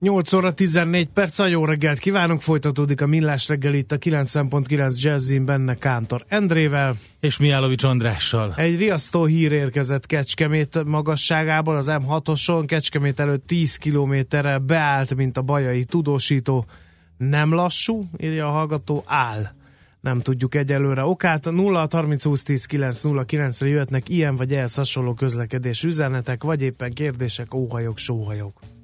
8 óra 14 perc, jó reggelt kívánunk, folytatódik a Millás reggel itt a 9.9 Jazzin benne Kántor Endrével. És Miálovics Andrással. Egy riasztó hír érkezett Kecskemét magasságából, az M6-oson, Kecskemét előtt 10 kilométerre beállt, mint a bajai tudósító. Nem lassú, írja a hallgató, áll. Nem tudjuk egyelőre okát. 0 30 20 10 9 0 9 re jöhetnek ilyen vagy ehhez hasonló közlekedés üzenetek, vagy éppen kérdések, óhajok, sóhajok.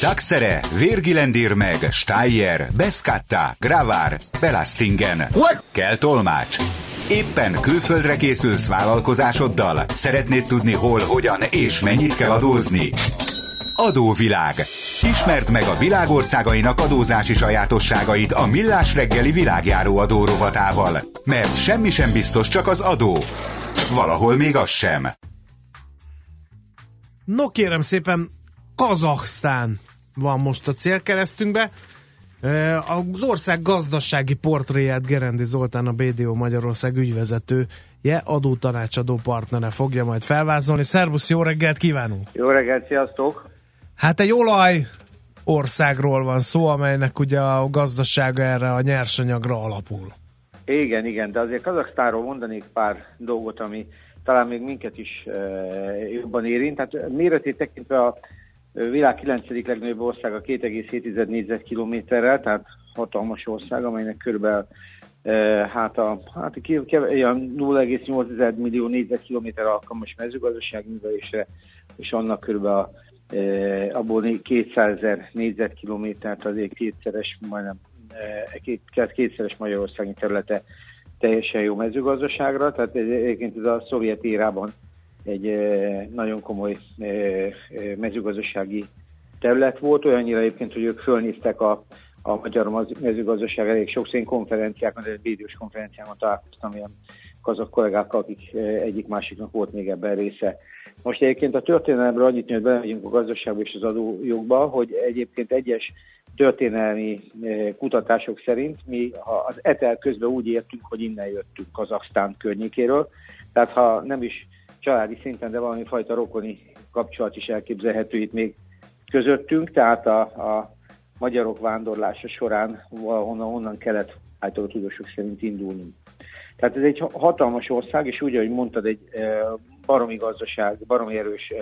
Taxere, Virgilendir meg, Steyer, Beskatta, Gravár, Belastingen. What? Kell tolmács. Éppen külföldre készülsz vállalkozásoddal? Szeretnéd tudni hol, hogyan és mennyit kell adózni? Adóvilág. Ismerd meg a világországainak adózási sajátosságait a Millás reggeli világjáró adórovatával. Mert semmi sem biztos, csak az adó. Valahol még az sem. No kérem szépen, Kazaksztán van most a célkeresztünkbe. Az ország gazdasági portréját Gerendi Zoltán, a BDO Magyarország ügyvezetője, adótanácsadó partnere fogja majd felvázolni. Szervusz, jó reggelt kívánunk! Jó reggelt, sziasztok! Hát egy olaj országról van szó, amelynek ugye a gazdasága erre a nyersanyagra alapul. Igen, igen, de azért Kazaksztánról mondanék pár dolgot, ami talán még minket is e, jobban érint. Tehát méretét tekintve a világ 9. legnagyobb ország a 2,7 négyzetkilométerrel, tehát hatalmas ország, amelynek körülbelül hát a, hát a 0,8 millió négyzetkilométer alkalmas mezőgazdaság művelésre, és annak körülbelül e, abból 200 ezer négyzetkilométert azért kétszeres, majdnem két, kétszeres Magyarországi területe teljesen jó mezőgazdaságra, tehát egyébként ez a szovjet érában egy nagyon komoly mezőgazdasági terület volt, olyannyira egyébként, hogy ők fölnéztek a, a magyar mezőgazdaság elég sok szén konferenciákon, egy védős konferenciákon találkoztam ilyen kazak kollégákkal, akik egyik másiknak volt még ebben része. Most egyébként a történelemről annyit, hogy belemegyünk a gazdaságba és az adójogba, hogy egyébként egyes történelmi kutatások szerint mi az etel közben úgy értünk, hogy innen jöttünk Kazaksztán környékéről. Tehát ha nem is családi szinten, de valami fajta rokoni kapcsolat is elképzelhető itt még közöttünk, tehát a, a magyarok vándorlása során valahonnan onnan kellett általában tudósok szerint indulni. Tehát ez egy hatalmas ország, és úgy, ahogy mondtad, egy baromi gazdaság, baromi erős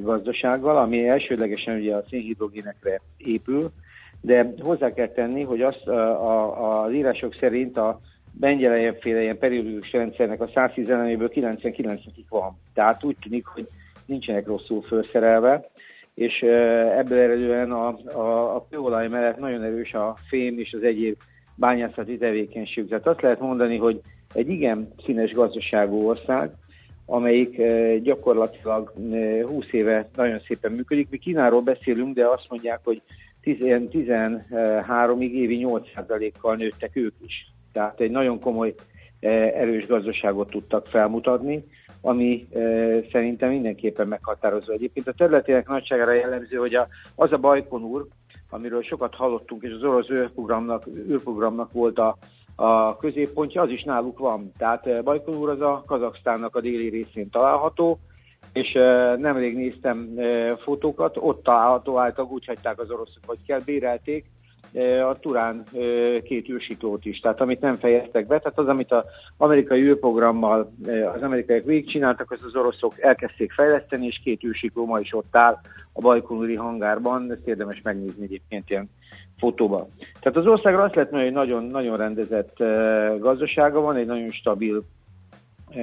gazdasággal, ami elsődlegesen ugye a szénhidrogénekre épül, de hozzá kell tenni, hogy azt a, a, az írások szerint a Bengyelejenféle ilyen periódikus rendszernek a 110 eleméből 99-ig van. Tehát úgy tűnik, hogy nincsenek rosszul felszerelve, és ebből eredően a, a, a kőolaj mellett nagyon erős a fém és az egyéb bányászati tevékenység. Tehát azt lehet mondani, hogy egy igen színes gazdaságú ország, amelyik gyakorlatilag 20 éve nagyon szépen működik. Mi Kínáról beszélünk, de azt mondják, hogy 13-ig évi 8%-kal nőttek ők is. Tehát egy nagyon komoly erős gazdaságot tudtak felmutatni, ami szerintem mindenképpen meghatározó. Egyébként a területének nagyságára jellemző, hogy a, az a Bajkon úr, amiről sokat hallottunk, és az orosz űrprogramnak, űrprogramnak volt a, a középpontja, az is náluk van. Tehát Bajkon úr az a Kazaksztánnak a déli részén található, és nemrég néztem fotókat, ott található által úgy hagyták az oroszok, hogy kell, bérelték, a Turán két űrsiklót is, tehát amit nem fejeztek be, tehát az, amit az amerikai űrprogrammal az amerikaiak végigcsináltak, az az oroszok elkezdték fejleszteni, és két űrsikló ma is ott áll a Bajkonuri hangárban, ezt érdemes megnézni egyébként ilyen fotóba. Tehát az országra azt lehet mondani, hogy nagyon, nagyon rendezett gazdasága van, egy nagyon stabil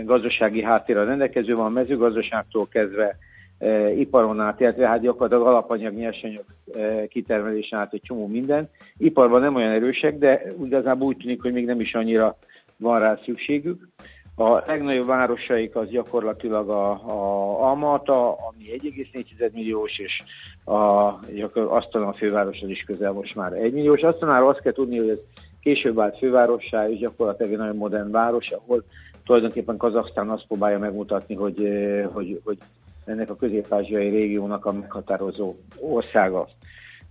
gazdasági háttérrel rendelkező van, mezőgazdaságtól kezdve e, iparon át, illetve hát gyakorlatilag alapanyag, nyersanyag e, kitermelésen át egy csomó minden. Iparban nem olyan erősek, de igazából úgy tűnik, hogy még nem is annyira van rá szükségük. A legnagyobb városaik az gyakorlatilag a, a Almata, ami 1,4 milliós, és a, aztán a főváros az is közel most már 1 milliós. Aztán már azt kell tudni, hogy ez később vált fővárossá, és gyakorlatilag egy nagyon modern város, ahol tulajdonképpen Kazaksztán azt próbálja megmutatni, hogy, hogy, hogy ennek a közép-ázsiai régiónak a meghatározó országa.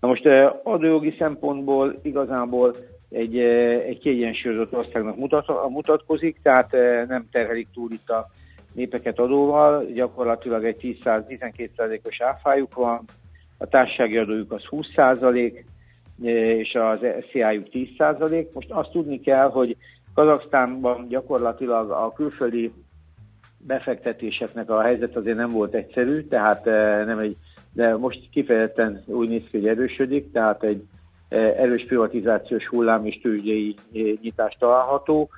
Na most adójogi szempontból igazából egy, egy kiegyensúlyozott országnak mutat, mutatkozik, tehát nem terhelik túl itt a népeket adóval, gyakorlatilag egy 10-12%-os áfájuk van, a társasági adójuk az 20%, és az SZIA-juk 10%. Most azt tudni kell, hogy Kazaksztánban gyakorlatilag a külföldi befektetéseknek a helyzet azért nem volt egyszerű, tehát nem egy, de most kifejezetten úgy néz ki, hogy erősödik, tehát egy erős privatizációs hullám és tőzsdei nyitás található.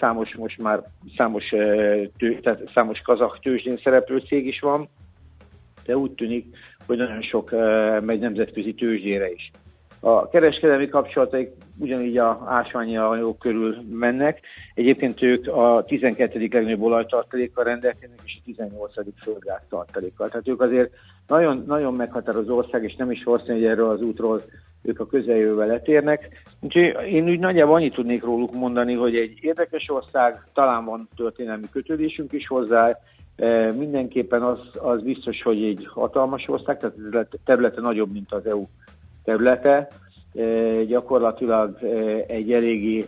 Számos most már számos, tehát számos kazak tőzsdén szereplő cég is van, de úgy tűnik, hogy nagyon sok megy nemzetközi tőzsdére is. A kereskedelmi kapcsolataik ugyanígy a ásványi anyagok körül mennek. Egyébként ők a 12. legnagyobb olajtartalékkal rendelkeznek, és a 18. földgáz tartalékkal. Tehát ők azért nagyon, nagyon meghatározó ország, és nem is valószínű, hogy erről az útról ők a közeljövővel letérnek. Úgyhogy én úgy nagyjából annyit tudnék róluk mondani, hogy egy érdekes ország, talán van történelmi kötődésünk is hozzá, e, mindenképpen az, az biztos, hogy egy hatalmas ország, tehát területe nagyobb, mint az EU területe, gyakorlatilag egy eléggé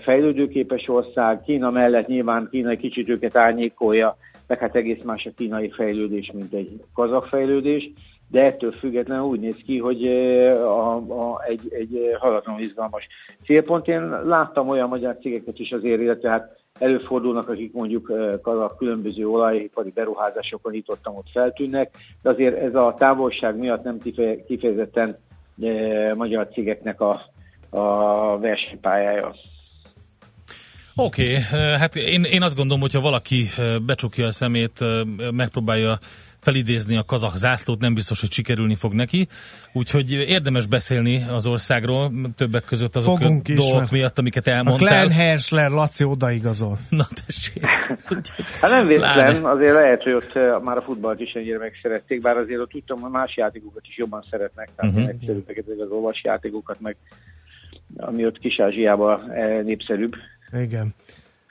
fejlődőképes ország, Kína mellett nyilván Kína egy kicsit őket árnyékolja, meg hát egész más a kínai fejlődés, mint egy kazak fejlődés, de ettől függetlenül úgy néz ki, hogy a, a, egy, egy halatlanul izgalmas célpont. Én láttam olyan magyar cégeket is azért, illetve hát előfordulnak, akik mondjuk a különböző olajipari beruházásokon nyitottam ott feltűnnek, de azért ez a távolság miatt nem kifejezetten magyar cégeknek a, a versenypályája. Oké, okay, hát én, én azt gondolom, hogyha valaki becsukja a szemét, megpróbálja felidézni a kazak zászlót, nem biztos, hogy sikerülni fog neki. Úgyhogy érdemes beszélni az országról, többek között azok Fogunk a is, dolgok miatt, amiket elmondtál. A Glenn Hersler Laci odaigazol. Na tessék. hát nem véletlen, azért lehet, hogy ott már a futballt is ennyire megszerették, bár azért ott tudtam, hogy más játékokat is jobban szeretnek, tehát uh-huh. egyszerűbbeket, az olvas játékokat, meg ami ott Kis-Ázsiában eh, népszerűbb. Igen.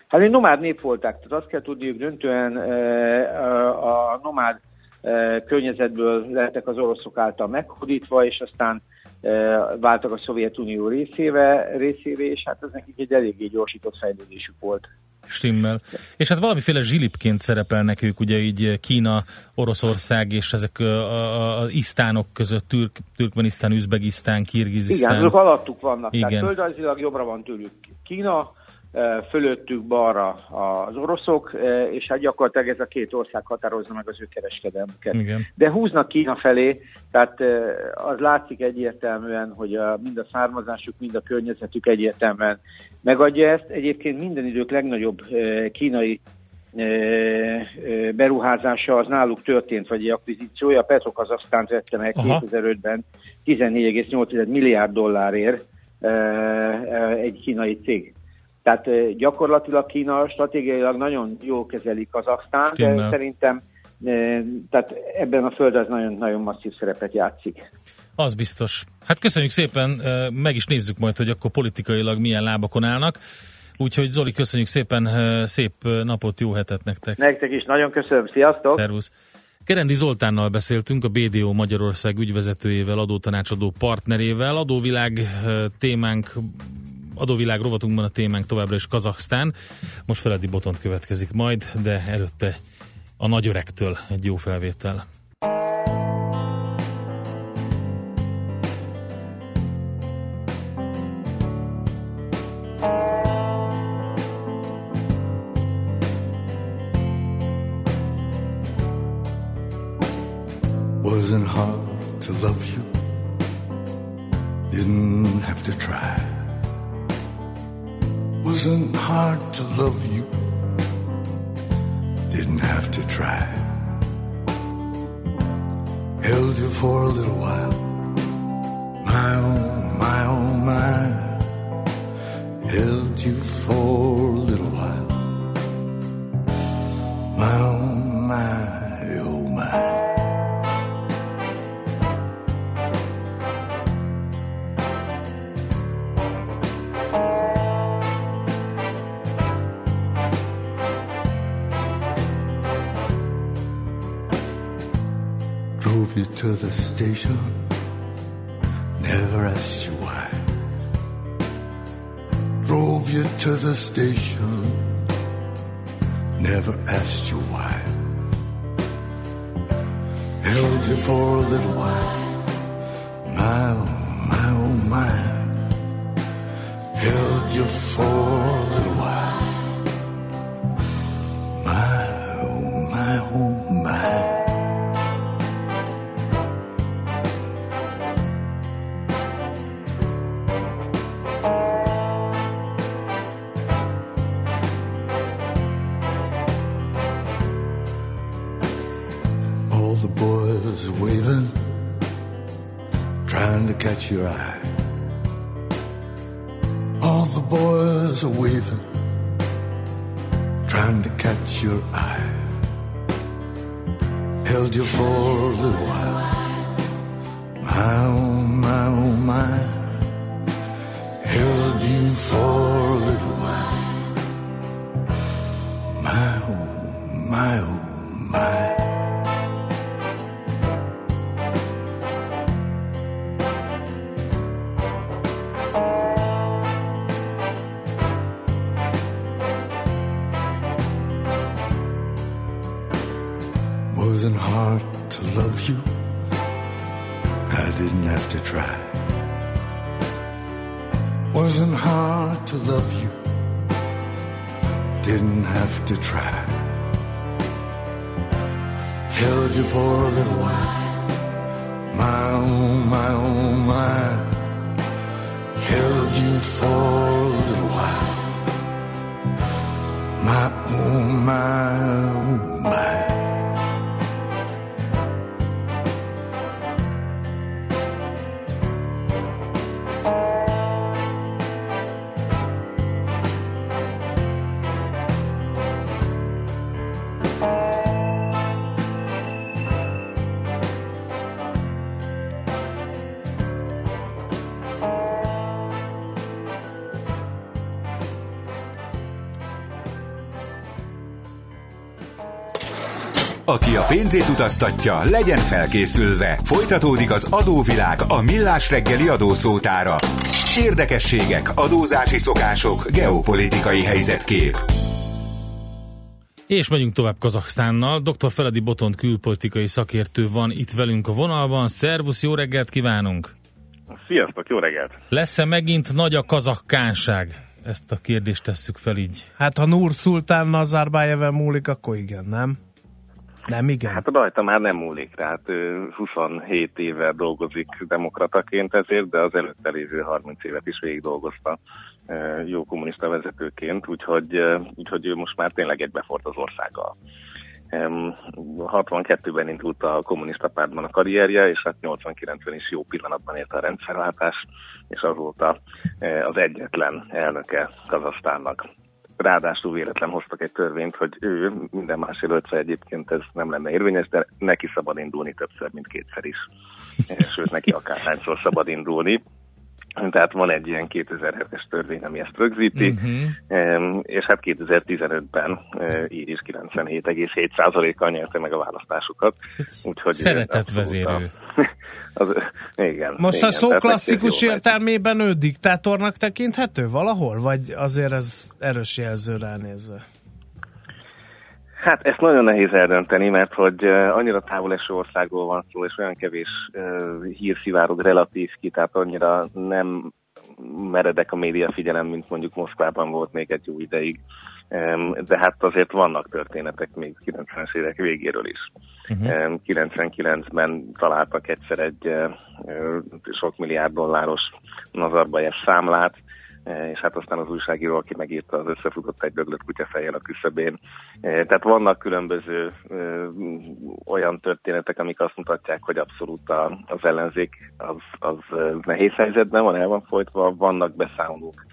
Hát egy nomád nép voltak, tehát azt kell tudni, hogy döntően eh, a nomád környezetből lettek az oroszok által meghódítva, és aztán váltak a Szovjetunió részébe, részévé, és hát ez nekik egy eléggé gyorsított fejlődésük volt. Stimmel. És hát valamiféle zsilipként szerepelnek ők, ugye így Kína, Oroszország és ezek az isztánok között, Türk, Türkmenisztán, Üzbegisztán, Kirgizisztán. Igen, ők alattuk vannak. Igen. Tehát földrajzilag jobbra van tőlük Kína, fölöttük balra az oroszok, és hát gyakorlatilag ez a két ország határozza meg az ő kereskedelmüket. Igen. De húznak Kína felé, tehát az látszik egyértelműen, hogy a, mind a származásuk, mind a környezetük egyértelműen megadja ezt. Egyébként minden idők legnagyobb kínai beruházása az náluk történt, vagy egy akvizíciója. A Petrokazasztánt vette meg 2005-ben 14,8 milliárd dollárért egy kínai cég. Tehát gyakorlatilag Kína stratégiailag nagyon jól kezelik Kazaksztán, de szerintem tehát ebben a föld az nagyon-nagyon masszív szerepet játszik. Az biztos. Hát köszönjük szépen, meg is nézzük majd, hogy akkor politikailag milyen lábakon állnak. Úgyhogy Zoli, köszönjük szépen, szép napot, jó hetet nektek. Nektek is nagyon köszönöm, sziasztok! Szervusz! Kerendi Zoltánnal beszéltünk, a BDO Magyarország ügyvezetőjével, adótanácsadó partnerével. Adóvilág témánk adóvilág rovatunkban a témánk továbbra is Kazaksztán. Most Feledi Botont következik majd, de előtte a nagyöregtől egy jó felvétel. A little while. My oh, my oh, my. Held you for Aki a pénzét utaztatja, legyen felkészülve. Folytatódik az adóvilág a millás reggeli adószótára. Érdekességek, adózási szokások, geopolitikai helyzetkép. És megyünk tovább Kazaksztánnal. Dr. Feledi Botont külpolitikai szakértő van itt velünk a vonalban. Szervusz, jó reggelt kívánunk! Sziasztok, jó reggelt! Lesz-e megint nagy a kazakkánság? Ezt a kérdést tesszük fel így. Hát ha Nur Szultán Nazarbájeven múlik, akkor igen, nem? Nem, igen. Hát rajta már nem múlik, tehát ő 27 éve dolgozik demokrataként ezért, de az előtte lévő 30 évet is végig dolgozta jó kommunista vezetőként, úgyhogy, úgyhogy ő most már tényleg egybefort az országgal. 62-ben indult a kommunista pártban a karrierje, és hát 89-ben is jó pillanatban érte a rendszerváltás, és azóta az egyetlen elnöke Kazasztánnak. Ráadásul véletlen hoztak egy törvényt, hogy ő minden más jelöltre egyébként ez nem lenne érvényes, de neki szabad indulni többször, mint kétszer is. Sőt, neki akárhányszor szabad indulni. Tehát van egy ilyen 2007-es törvény, ami ezt rögzíti, uh-huh. és hát 2015-ben így is 97,7%-kal nyerte meg a választásukat. Úgyhogy Szeretett vezérő. Az, igen, Most igen, a szó klasszikus értelmében ő diktátornak tekinthető valahol? Vagy azért ez erős jelző ránézve? Hát ezt nagyon nehéz eldönteni, mert hogy annyira távol eső országról van szó, és olyan kevés hír szivárog relatív ki, tehát annyira nem meredek a média figyelem, mint mondjuk Moszkvában volt még egy jó ideig. De hát azért vannak történetek még 90-es évek végéről is. Uh-huh. Um, 99-ben találtak egyszer egy sok milliárd dolláros Nazarbayev számlát, és hát aztán az újságíró, aki megírta, az összefutott egy döglött kutyafejjel a küszöbén. Tehát vannak különböző ö, olyan történetek, amik azt mutatják, hogy abszolút a, az ellenzék az, az nehéz helyzetben van, el van folytva, vannak beszámolók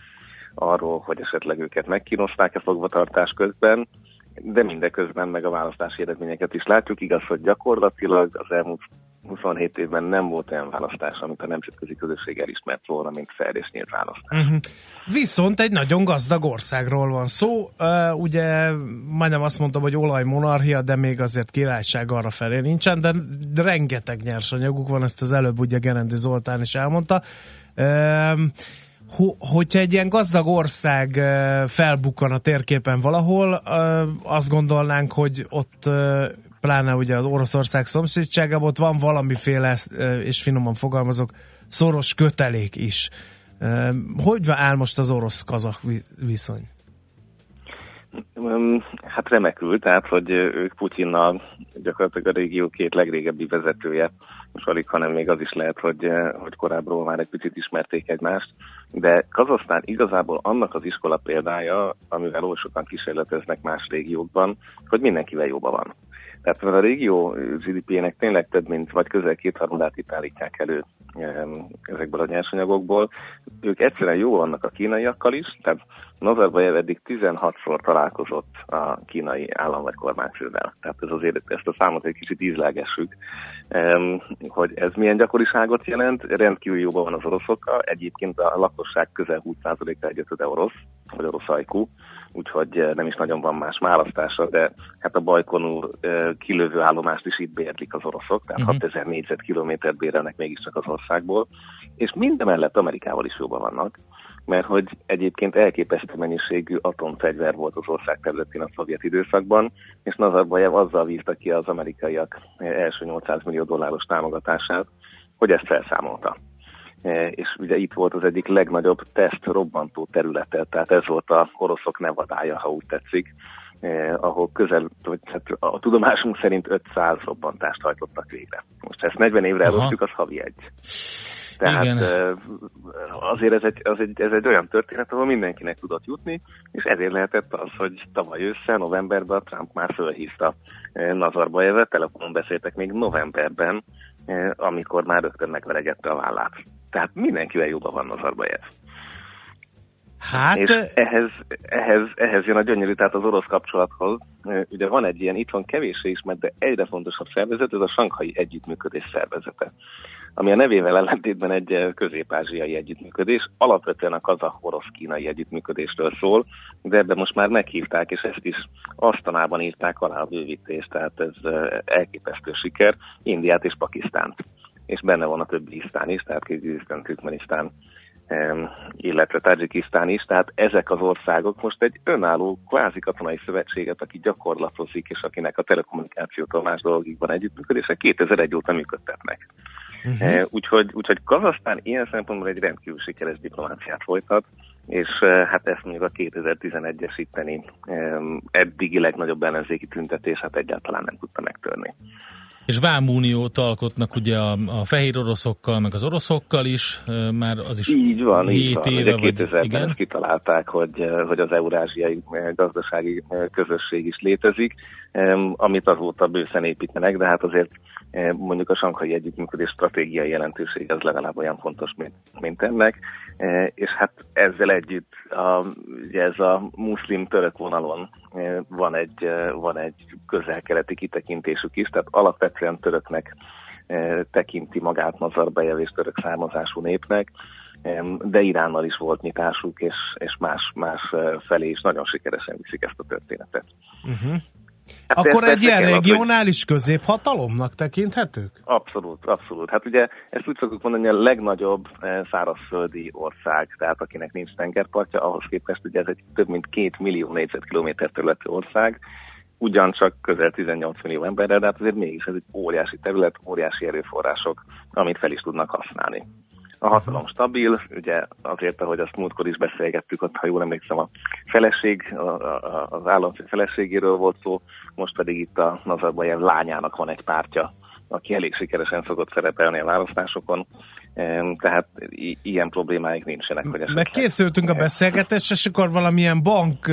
arról, hogy esetleg őket megkínozták-e fogvatartás közben, de mindeközben meg a választási eredményeket is látjuk. Igaz, hogy gyakorlatilag az elmúlt 27 évben nem volt olyan választás, amit a nemzetközi közösség elismert volna, mint fel és nyílt választás. Uh-huh. Viszont egy nagyon gazdag országról van szó. Uh, ugye majdnem azt mondtam, hogy olajmonarchia, de még azért királyság arra felé nincsen, de rengeteg nyersanyaguk van, ezt az előbb ugye Gerendi Zoltán is elmondta. Uh, hogyha egy ilyen gazdag ország felbukkan a térképen valahol, azt gondolnánk, hogy ott pláne ugye az Oroszország szomszédságában ott van valamiféle, és finoman fogalmazok, szoros kötelék is. Hogy áll most az orosz-kazak viszony? Hát remekül, tehát hogy ők Putyinnal gyakorlatilag a régió két legrégebbi vezetője, most alig, hanem még az is lehet, hogy, hogy korábbról már egy picit ismerték egymást, de Kazasztán igazából annak az iskola példája, amivel oly sokan kísérleteznek más régiókban, hogy mindenkivel jóban van. Tehát a régió GDP-nek tényleg több mint, vagy közel kétharmadát itt állítják elő ezekből a nyersanyagokból. Ők egyszerűen jó vannak a kínaiakkal is, tehát Nazarbayev eddig 16-szor találkozott a kínai állam vagy kormányfővel. Tehát ez azért ezt a számot egy kicsit ízlelgessük, hogy ez milyen gyakoriságot jelent. Rendkívül jóban van az oroszokkal. Egyébként a lakosság közel 20%-a egyötöde orosz, vagy orosz ajkú úgyhogy eh, nem is nagyon van más választása, de hát a Bajkonur eh, kilövő állomást is itt bérlik az oroszok, tehát uh-huh. 6000 négyzetkilométert bérelnek mégiscsak az országból, és mindemellett Amerikával is jóban vannak, mert hogy egyébként elképesztő mennyiségű atomfegyver volt az ország területén a szovjet időszakban, és Nazarbayev azzal vízta ki az amerikaiak eh, első 800 millió dolláros támogatását, hogy ezt felszámolta. E, és ugye itt volt az egyik legnagyobb teszt robbantó területe, tehát ez volt a oroszok nevadája, ha úgy tetszik, eh, ahol közel, vagy hát a tudomásunk szerint 500 robbantást hajtottak végre. Most ezt 40 évre elosztjuk, az havi egy. Tehát Igen. Eh, azért ez egy, az egy, ez egy olyan történet, ahol mindenkinek tudott jutni, és ezért lehetett az, hogy tavaly ősszel, novemberben Trump már fölhívta Nazarbayevet, telefonon beszéltek még novemberben, amikor már rögtön megveregette a vállát. Tehát mindenkivel jobban van Nazarbayev. Hát... És ehhez, ehhez, ehhez jön a gyönyörű, tehát az orosz kapcsolathoz. Ugye van egy ilyen, itt van kevéssé ismert, de egyre fontosabb szervezet, ez a Sankhai Együttműködés szervezete, ami a nevével ellentétben egy közép-ázsiai együttműködés, alapvetően a kazah-orosz-kínai együttműködésről szól, de ebben most már meghívták, és ezt is asztanában írták alá a bővítést, tehát ez elképesztő siker, Indiát és Pakisztánt és benne van a többi isztán is, tehát Kirgizisztán, Türkmenisztán, illetve Tajikisztán is, tehát ezek az országok most egy önálló kvázi katonai szövetséget, aki gyakorlatozik, és akinek a telekommunikációtól más dolgokban együttműködése 2001 óta működtetnek. Uh-huh. Úgyhogy, úgyhogy Kazasztán ilyen szempontból egy rendkívül sikeres diplomáciát folytat, és hát ezt mondjuk a 2011-es itteni eddigi legnagyobb ellenzéki tüntetés hát egyáltalán nem tudta megtörni és vámuniót alkotnak ugye a, a fehér oroszokkal, meg az oroszokkal is, már az is Így van, 7 így van. éve. Ugye 2000-ben kitalálták, hogy, hogy az eurázsiai gazdasági közösség is létezik, amit azóta bőszen építenek, de hát azért mondjuk a sankai együttműködés stratégiai jelentőség az legalább olyan fontos, mint, mint ennek, és hát ezzel együtt a, ugye ez a muszlim-török vonalon van egy, van egy közel-keleti kitekintésük is, tehát alapvetően töröknek tekinti magát Nazarbayev és török származású népnek, de Iránnal is volt nyitásuk, és, és más, más felé is nagyon sikeresen viszik ezt a történetet. Uh-huh. Hát Akkor egy ilyen regionális hogy... középhatalomnak tekinthetők? Abszolút, abszolút. Hát ugye ezt úgy szoktuk mondani, hogy a legnagyobb eh, szárazföldi ország, tehát akinek nincs tengerpartja, ahhoz képest ugye ez egy több mint két millió négyzetkilométer területű ország, ugyancsak közel 18 millió emberre, de hát azért mégis ez egy óriási terület, óriási erőforrások, amit fel is tudnak használni. A hatalom stabil, ugye azért, ahogy azt múltkor is beszélgettük, ott, ha jól emlékszem, a feleség, a, a, az államfő feleségéről volt szó, most pedig itt a Nazarbayev lányának van egy pártja, aki elég sikeresen szokott szerepelni a választásokon, tehát i- ilyen problémáik nincsenek. Hogy esetleg... Megkészültünk a beszélgetésre, és akkor valamilyen bank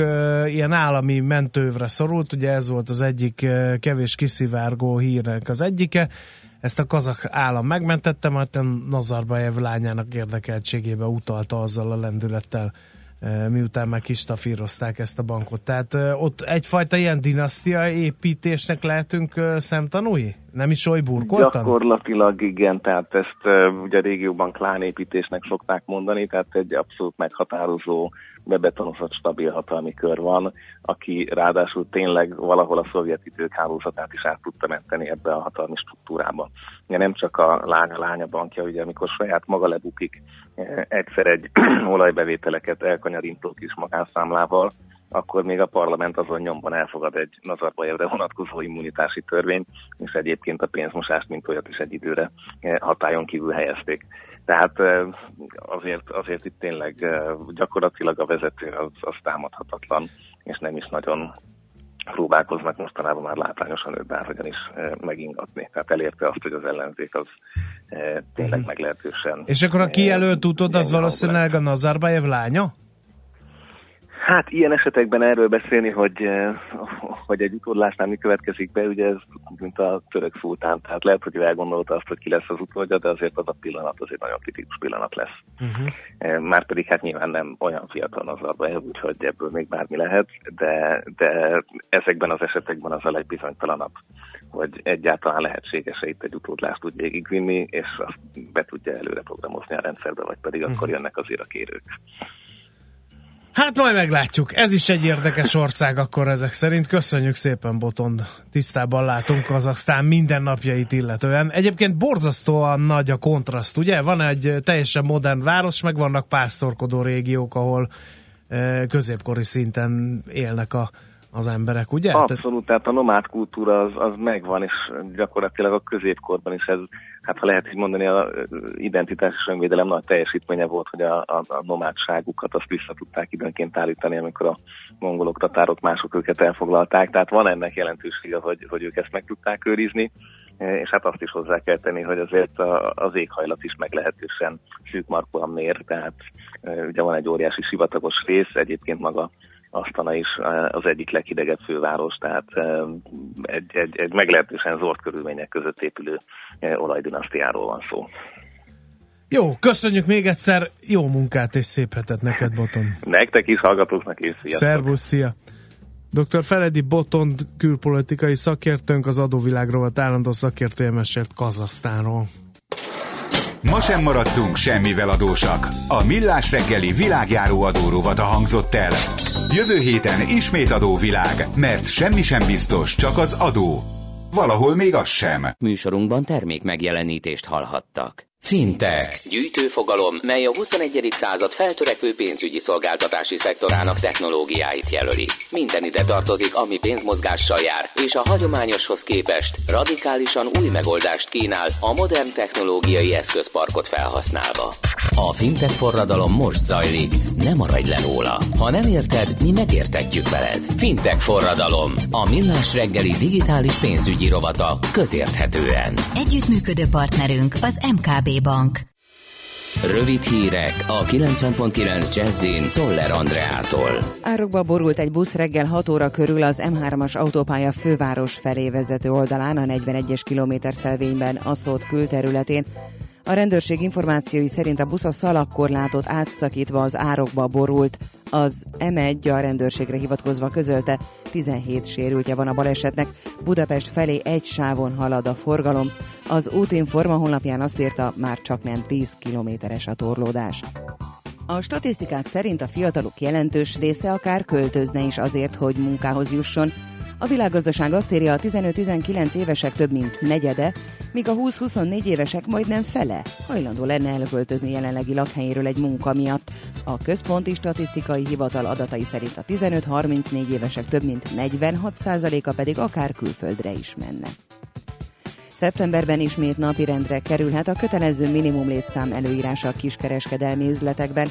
ilyen állami mentővre szorult, ugye ez volt az egyik kevés kiszivárgó hírnek az egyike, ezt a kazak állam megmentette, mert a Nazarbayev lányának érdekeltségébe utalta azzal a lendülettel, miután már kistafírozták ezt a bankot. Tehát ott egyfajta ilyen dinasztia építésnek lehetünk szemtanúi? Nem is oly burkoltan? Gyakorlatilag igen, tehát ezt ugye a régióban klánépítésnek szokták mondani, tehát egy abszolút meghatározó, bebetonozott stabil hatalmi kör van, aki ráadásul tényleg valahol a szovjet idők hálózatát is át tudta menteni ebbe a hatalmi struktúrába. Ugye nem csak a lánya lánya bankja, ugye amikor saját maga lebukik egyszer egy olajbevételeket elkanyarintó kis magánszámlával, akkor még a parlament azon nyomban elfogad egy Nazarbajevre vonatkozó immunitási törvényt, és egyébként a pénzmosást, mint olyat is egy időre eh, hatályon kívül helyezték. Tehát eh, azért, azért itt tényleg gyakorlatilag a vezető az, az támadhatatlan, és nem is nagyon próbálkoznak mostanában már látványosan őt bárhogyan is megingatni. Tehát elérte azt, hogy az ellenzék az tényleg mhm. meglehetősen... És akkor a kijelölt utod az valószínűleg a Nazarbayev lánya? Hát ilyen esetekben erről beszélni, hogy, eh, hogy egy utódlásnál mi következik be, ugye ez mint a török szultán, tehát lehet, hogy ő elgondolta azt, hogy ki lesz az utódja, de azért az a pillanat azért nagyon kritikus pillanat lesz. Uh-huh. Márpedig hát nyilván nem olyan fiatal az arba, úgyhogy ebből még bármi lehet, de, de ezekben az esetekben az a legbizonytalanabb, hogy egyáltalán lehetséges-e itt egy utódlást úgy végigvinni, és azt be tudja előre programozni a rendszerbe, vagy pedig uh-huh. akkor jönnek azért a kérők. Hát majd meglátjuk. Ez is egy érdekes ország akkor ezek szerint. Köszönjük szépen, Botond. Tisztában látunk Kazaksztán mindennapjait illetően. Egyébként borzasztóan nagy a kontraszt, ugye? Van egy teljesen modern város, meg vannak pásztorkodó régiók, ahol eh, középkori szinten élnek a az emberek, ugye? Abszolút, tehát a nomád kultúra az, az megvan, és gyakorlatilag a középkorban is ez, hát ha lehet így mondani, a identitás és önvédelem nagy teljesítménye volt, hogy a, a, a nomádságukat azt vissza tudták időnként állítani, amikor a mongolok, tatárok, mások őket elfoglalták, tehát van ennek jelentősége, hogy, hogy ők ezt meg tudták őrizni és hát azt is hozzá kell tenni, hogy azért az éghajlat is meglehetősen szűkmarkóan mér, tehát ugye van egy óriási sivatagos rész, egyébként maga Asztana is eh, az egyik leghidegebb főváros, tehát eh, egy, egy, egy meglehetősen zord körülmények között épülő eh, olajdinasztiáról van szó. Jó, köszönjük még egyszer, jó munkát és szép hetet neked, Boton. Nektek is, hallgatóknak is, sziasztok. Szervusz, szia! Dr. Feledi Botond külpolitikai szakértőnk, az adóvilágról állandó szakértője mesélt Kazasztánról. Ma sem maradtunk semmivel adósak. A Millás reggeli világjáró adórovata hangzott el. Jövő héten ismét adóvilág, mert semmi sem biztos, csak az adó. Valahol még az sem. Műsorunkban termék megjelenítést hallhattak. Fintech. Gyűjtőfogalom, mely a 21. század feltörekvő pénzügyi szolgáltatási szektorának technológiáit jelöli. Minden ide tartozik, ami pénzmozgással jár, és a hagyományoshoz képest radikálisan új megoldást kínál a modern technológiai eszközparkot felhasználva. A fintech forradalom most zajlik, ne maradj le róla. Ha nem érted, mi megértetjük veled. Fintech forradalom, a millás reggeli digitális pénzügyi rovata közérthetően. Együttműködő partnerünk az MKB Bank. Rövid hírek a 90.9 Jazzin Toller Andreától. Árokba borult egy busz reggel 6 óra körül az M3-as autópálya főváros felé vezető oldalán a 41-es kilométer szelvényben a szót külterületén. A rendőrség információi szerint a busz a szalakkorlátot átszakítva az árokba borult. Az M1 a rendőrségre hivatkozva közölte, 17 sérültje van a balesetnek, Budapest felé egy sávon halad a forgalom. Az útinforma honlapján azt írta, már csak nem 10 kilométeres a torlódás. A statisztikák szerint a fiatalok jelentős része akár költözne is azért, hogy munkához jusson, a világgazdaság azt írja, a 15-19 évesek több mint negyede, míg a 20-24 évesek majdnem fele hajlandó lenne elköltözni jelenlegi lakhelyéről egy munka miatt. A Központi Statisztikai Hivatal adatai szerint a 15-34 évesek több mint 46%-a pedig akár külföldre is menne. Szeptemberben ismét napirendre kerülhet a kötelező minimum létszám előírása a kiskereskedelmi üzletekben.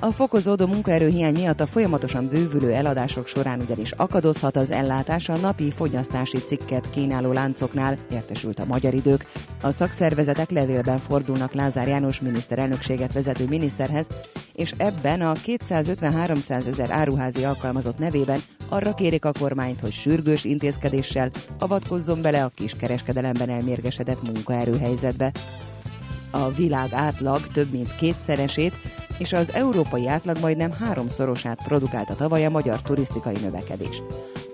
A fokozódó munkaerőhiány miatt a folyamatosan bővülő eladások során ugyanis akadozhat az ellátás a napi fogyasztási cikket kínáló láncoknál, értesült a magyar idők. A szakszervezetek levélben fordulnak Lázár János miniszterelnökséget vezető miniszterhez, és ebben a 250-300 ezer áruházi alkalmazott nevében arra kérik a kormányt, hogy sürgős intézkedéssel avatkozzon bele a kiskereskedelemben elmérgesedett munkaerőhelyzetbe. A világ átlag több mint kétszeresét és az európai átlag majdnem háromszorosát produkálta tavaly a magyar turisztikai növekedés.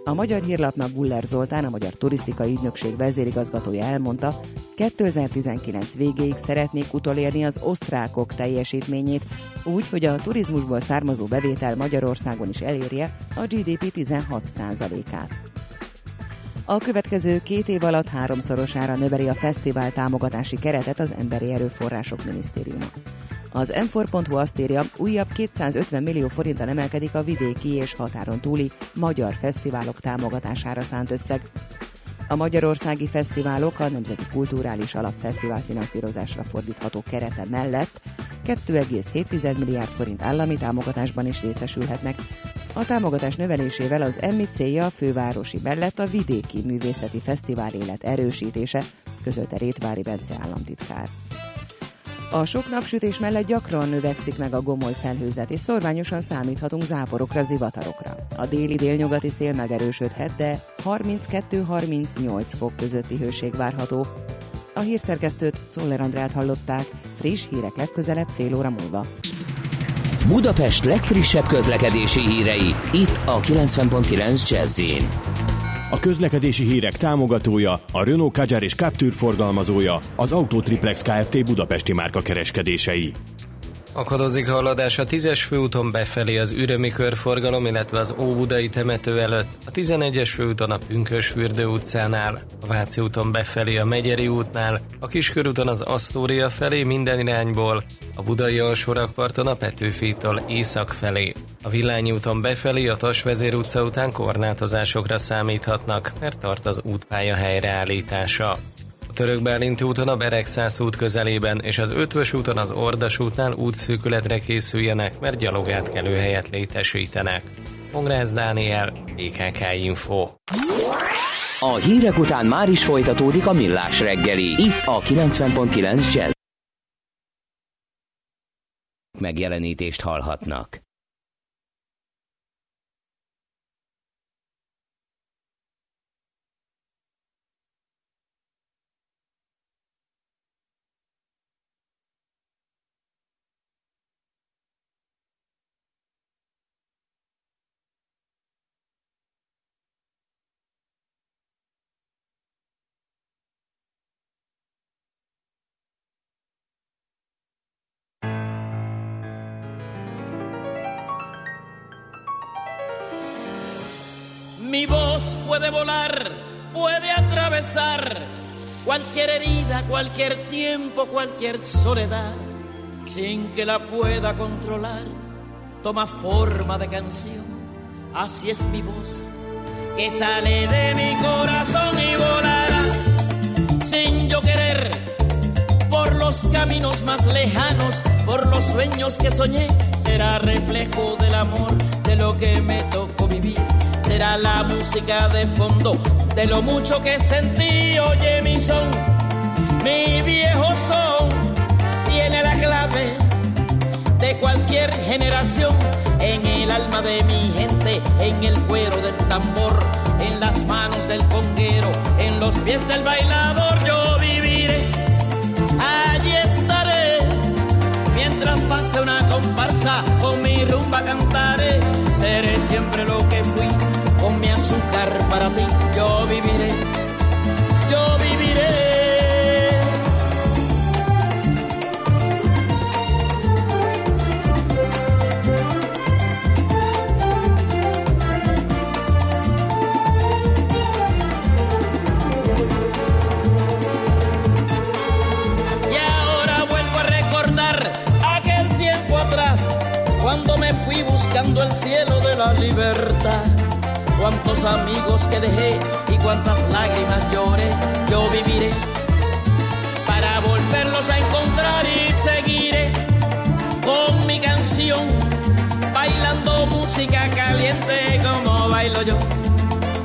A magyar hírlapnak Guller Zoltán, a Magyar Turisztikai Ügynökség vezérigazgatója elmondta, 2019 végéig szeretnék utolérni az osztrákok teljesítményét, úgy, hogy a turizmusból származó bevétel Magyarországon is elérje a GDP 16%-át. A következő két év alatt háromszorosára növeli a fesztivál támogatási keretet az Emberi Erőforrások Minisztériuma. Az m azt írja, újabb 250 millió forintal emelkedik a vidéki és határon túli magyar fesztiválok támogatására szánt összeg. A magyarországi fesztiválok a Nemzeti Kulturális Alapfesztivál finanszírozásra fordítható kerete mellett 2,7 milliárd forint állami támogatásban is részesülhetnek. A támogatás növelésével az emmi célja a fővárosi mellett a vidéki művészeti fesztivál élet erősítése, közölte Rétvári Bence államtitkár. A sok napsütés mellett gyakran növekszik meg a gomoly felhőzet, és szorványosan számíthatunk záporokra, zivatarokra. A déli délnyugati szél megerősödhet, de 32-38 fok közötti hőség várható. A hírszerkesztőt Czoller Andrát hallották, friss hírek legközelebb fél óra múlva. Budapest legfrissebb közlekedési hírei, itt a 90.9 jazz a közlekedési hírek támogatója, a Renault Kadjar és Captur forgalmazója, az Autotriplex Kft. Budapesti márka kereskedései. Akadozik haladás a 10-es főúton befelé az Ürömi körforgalom, illetve az Óbudai temető előtt, a 11-es főúton a Pünkösfürdő utcánál, a Váci úton befelé a Megyeri útnál, a Kiskörúton az Asztória felé minden irányból, a Budai alsórakparton a Petőfitől észak felé. A Villányi úton befelé a Tasvezér utca után korlátozásokra számíthatnak, mert tart az útpálya helyreállítása. Török Bálinti úton a Beregszász út közelében és az Ötvös úton az Ordas útnál útszűkületre készüljenek, mert gyalogátkelő helyet létesítenek. Pongrász Dániel, BKK Info. A hírek után már is folytatódik a millás reggeli, itt a 90.9 Jazz. Megjelenítést hallhatnak. Mi voz puede volar, puede atravesar cualquier herida, cualquier tiempo, cualquier soledad, sin que la pueda controlar. Toma forma de canción, así es mi voz, que sale de mi corazón y volará, sin yo querer, por los caminos más lejanos, por los sueños que soñé, será reflejo del amor, de lo que me tocó vivir será la música de fondo. De lo mucho que sentí. Oye, mi son, mi viejo son, tiene la clave de cualquier generación. En el alma de mi gente, en el cuero del tambor, en las manos del conguero, en los pies del bailador. Yo viviré, allí estaré, mientras pase una comparsa, con mi rumba cantaré, seré siempre lo que fui con mi azúcar para ti yo viviré, yo viviré. Y ahora vuelvo a recordar aquel tiempo atrás, cuando me fui buscando el cielo de la libertad cuántos amigos que dejé y cuántas lágrimas lloré, yo viviré para volverlos a encontrar y seguiré con mi canción, bailando música caliente como bailo yo.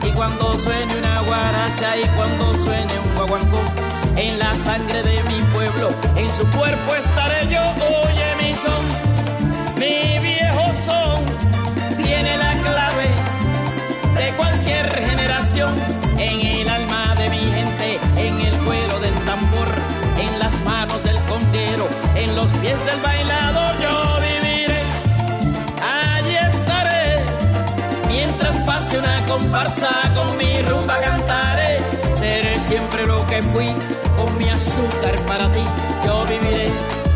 Y cuando suene una guaracha y cuando suene un guaguancó, en la sangre de mi pueblo, en su cuerpo estaré yo. Oye mi son, mi viejo son, tiene la clave cualquier generación, en el alma de mi gente, en el cuero del tambor, en las manos del conguero, en los pies del bailador, yo viviré, allí estaré, mientras pase una comparsa con mi rumba cantaré, seré siempre lo que fui, con mi azúcar para ti, yo viviré.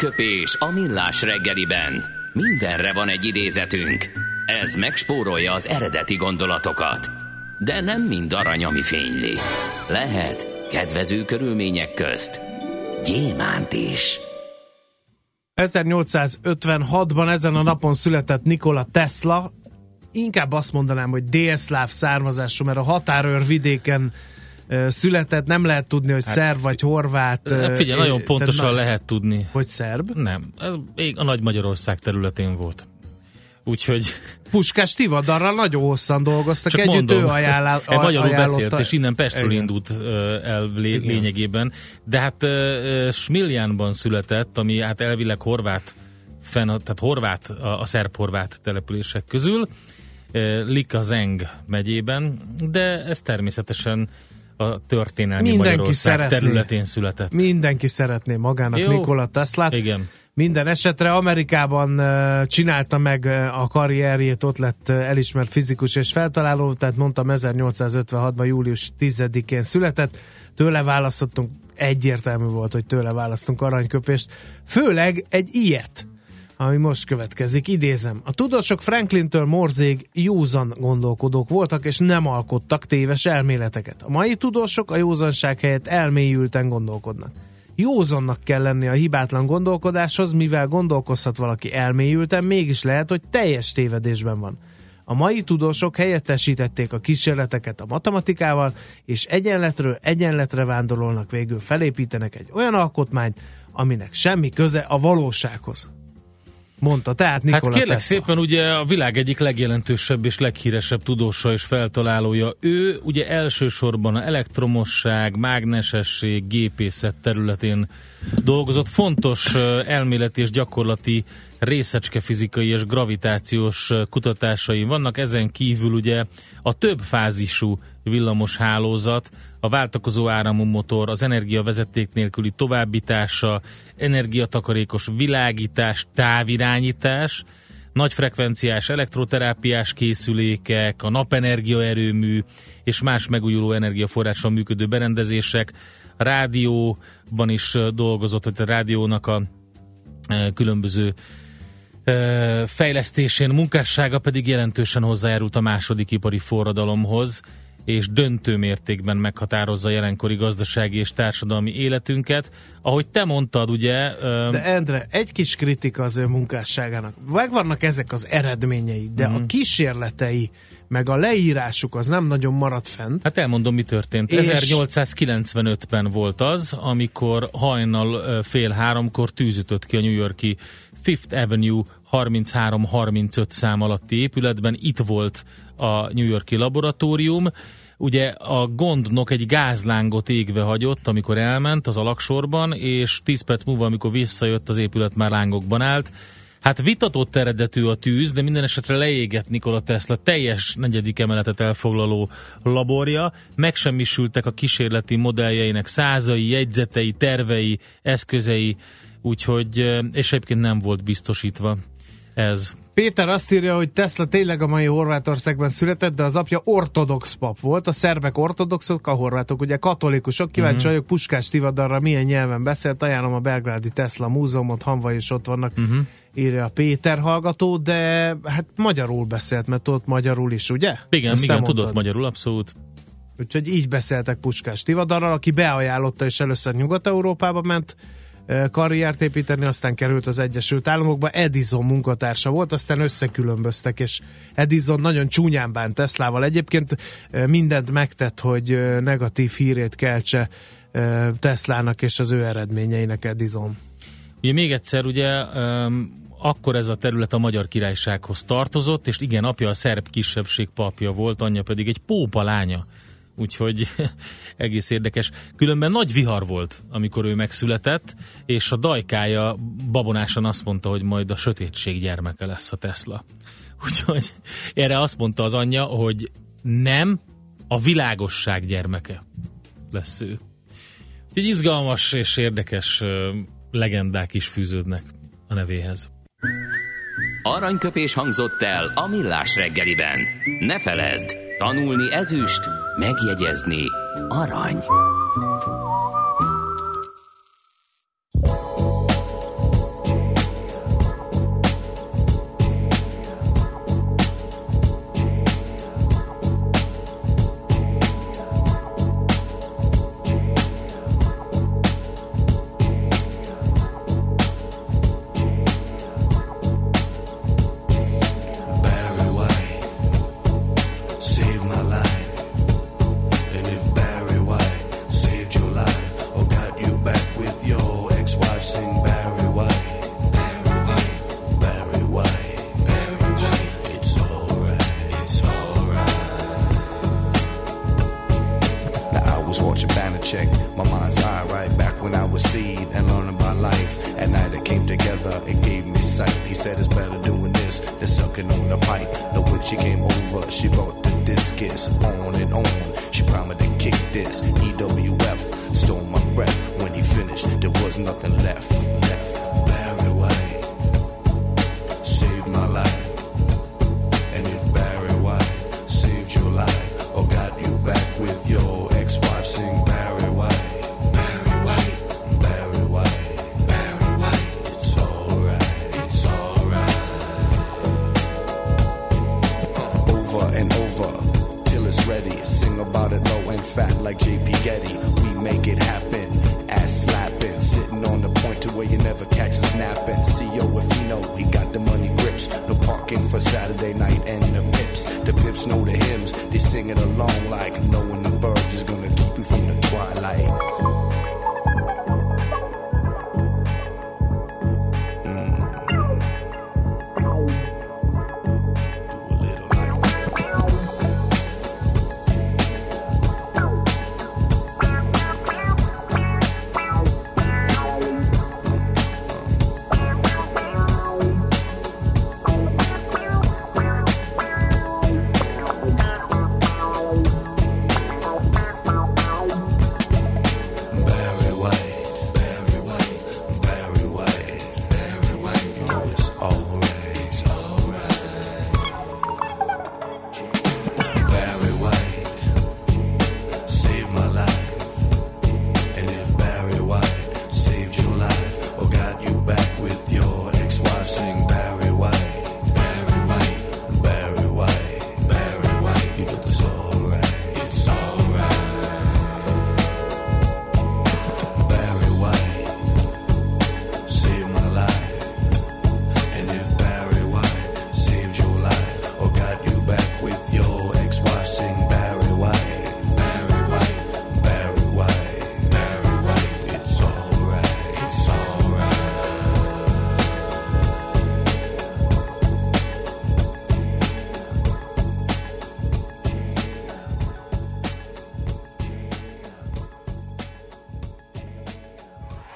Aranyköpés a millás reggeliben. Mindenre van egy idézetünk. Ez megspórolja az eredeti gondolatokat. De nem mind arany, ami fényli. Lehet kedvező körülmények közt gyémánt is. 1856-ban ezen a napon született Nikola Tesla, inkább azt mondanám, hogy délszláv származású, mert a határőr vidéken született, nem lehet tudni, hogy Hát, szerb vagy horvát. figyelj, nagyon pontosan tehát na- lehet tudni. Hogy szerb? Nem, ez még a Nagy Magyarország területén volt. Úgyhogy Puskás Tivadarral nagyon hosszan dolgoztak csak együtt, mondom, ő ajánlá, e magyarul ajánlotta- beszélt, és innen Pestről Igen. indult el lé, Igen. lényegében. De hát ö, Smiljánban született, ami hát elvileg horvát, fenn, tehát horvát, a, a szerb-horvát települések közül, ö, Likazeng megyében, de ez természetesen a történelmi Mindenki Magyarország szeretné. területén született. Mindenki szeretné magának Jó. Nikola Teslát. Igen. Minden esetre Amerikában csinálta meg a karrierjét, ott lett elismert fizikus és feltaláló, tehát mondtam 1856-ban július 10-én született, tőle választottunk, egyértelmű volt, hogy tőle választunk aranyköpést, főleg egy ilyet, ami most következik, idézem. A tudósok Franklintől Morzéig józan gondolkodók voltak, és nem alkottak téves elméleteket. A mai tudósok a józanság helyett elmélyülten gondolkodnak. Józannak kell lenni a hibátlan gondolkodáshoz, mivel gondolkozhat valaki elmélyülten, mégis lehet, hogy teljes tévedésben van. A mai tudósok helyettesítették a kísérleteket a matematikával, és egyenletről egyenletre vándorolnak végül felépítenek egy olyan alkotmányt, aminek semmi köze a valósághoz. Mondta tehát Nikola Hát kérlek Tesla. szépen, ugye a világ egyik legjelentősebb és leghíresebb tudósa és feltalálója. Ő ugye elsősorban a elektromosság, mágnesesség, gépészet területén dolgozott. Fontos elméleti és gyakorlati részecskefizikai és gravitációs kutatásai vannak. Ezen kívül ugye a több fázisú villamos hálózat, a váltakozó áramú motor, az energiavezeték nélküli továbbítása, energiatakarékos világítás, távirányítás, nagyfrekvenciás elektroterápiás készülékek, a napenergia erőmű és más megújuló energiaforrással működő berendezések, a rádióban is dolgozott, hogy a rádiónak a különböző fejlesztésén, munkássága pedig jelentősen hozzájárult a második ipari forradalomhoz, és döntő mértékben meghatározza jelenkori gazdasági és társadalmi életünket. Ahogy te mondtad, ugye... De Endre, egy kis kritika az ő munkásságának. Megvannak ezek az eredményei, de uh-huh. a kísérletei, meg a leírásuk az nem nagyon maradt fent. Hát elmondom, mi történt. És... 1895-ben volt az, amikor hajnal fél háromkor tűzütött ki a New Yorki Fifth Avenue 33-35 szám alatti épületben. Itt volt a New Yorki laboratórium. Ugye a gondnok egy gázlángot égve hagyott, amikor elment az alaksorban, és 10 perc múlva, amikor visszajött, az épület már lángokban állt. Hát vitatott eredetű a tűz, de minden esetre leégett Nikola Tesla teljes negyedik emeletet elfoglaló laborja, megsemmisültek a kísérleti modelljeinek százai, jegyzetei, tervei, eszközei, úgyhogy, és egyébként nem volt biztosítva ez. Péter azt írja, hogy Tesla tényleg a mai Horvátországban született, de az apja ortodox pap volt. A szerbek ortodoxok, a horvátok ugye katolikusok. Kíváncsi uh-huh. vagyok Puskás Tivadarra milyen nyelven beszélt. Ajánlom a Belgrádi Tesla múzeumot, Hanva is ott vannak. Uh-huh írja a Péter hallgató, de hát magyarul beszélt, mert ott magyarul is, ugye? Igen, Ezt igen, tudott magyarul, abszolút. Úgyhogy így beszéltek Puskás Tivadarral, aki beajánlotta és először Nyugat-Európába ment, karriert építeni, aztán került az Egyesült Államokba, Edison munkatársa volt, aztán összekülönböztek, és Edison nagyon csúnyán bánt Teslával. Egyébként mindent megtett, hogy negatív hírét keltse Teslának és az ő eredményeinek Edison. Ugye még egyszer, ugye akkor ez a terület a Magyar Királysághoz tartozott, és igen, apja a szerb kisebbség papja volt, anyja pedig egy pópa lánya úgyhogy egész érdekes. Különben nagy vihar volt, amikor ő megszületett, és a dajkája babonásan azt mondta, hogy majd a sötétség gyermeke lesz a Tesla. Úgyhogy erre azt mondta az anyja, hogy nem, a világosság gyermeke lesz ő. Úgyhogy izgalmas és érdekes legendák is fűződnek a nevéhez. Aranyköpés hangzott el a millás reggeliben. Ne feledd, Tanulni ezüst, megjegyezni arany.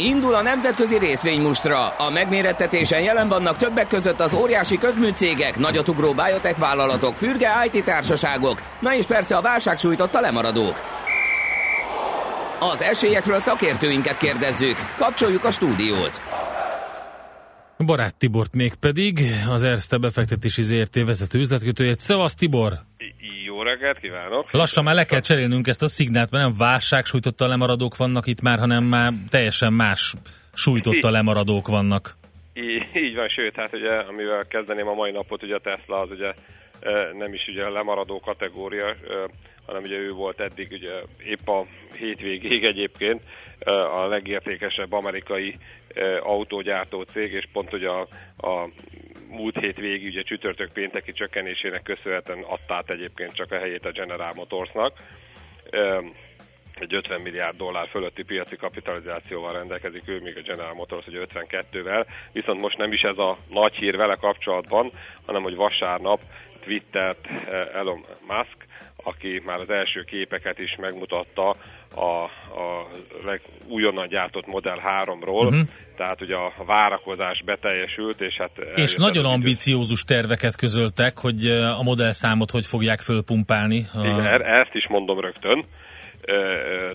Indul a nemzetközi részvénymustra. A megmérettetésen jelen vannak többek között az óriási közműcégek, nagyotugró biotech vállalatok, fürge IT társaságok, na és persze a válság sújtotta lemaradók. Az esélyekről szakértőinket kérdezzük. Kapcsoljuk a stúdiót. Barát Tibort még pedig, az Erste befektetési ZRT vezető üzletkötőjét. Szevasz Tibor! Reggelt kívánok! Lassan már le kell cserélnünk ezt a szignált, mert nem válság sújtotta lemaradók vannak itt már, hanem már teljesen más sújtotta lemaradók vannak. Így, így van, sőt, hát ugye, amivel kezdeném a mai napot, ugye a Tesla az ugye nem is ugye a lemaradó kategória, hanem ugye ő volt eddig ugye épp a hétvégéig egyébként a legértékesebb amerikai autógyártó cég, és pont ugye a, a múlt hét végig ugye csütörtök pénteki csökkenésének köszönhetően adta át egyébként csak a helyét a General Motorsnak. Egy 50 milliárd dollár fölötti piaci kapitalizációval rendelkezik ő, még a General Motors ugye 52-vel, viszont most nem is ez a nagy hír vele kapcsolatban, hanem hogy vasárnap twittert Elon Musk, aki már az első képeket is megmutatta a, a újonnan gyártott Model 3-ról, uh-huh. tehát ugye a várakozás beteljesült, és hát... És nagyon ambiciózus terveket közöltek, hogy a Model számot hogy fogják fölpumpálni. A... Igen, er, ezt is mondom rögtön.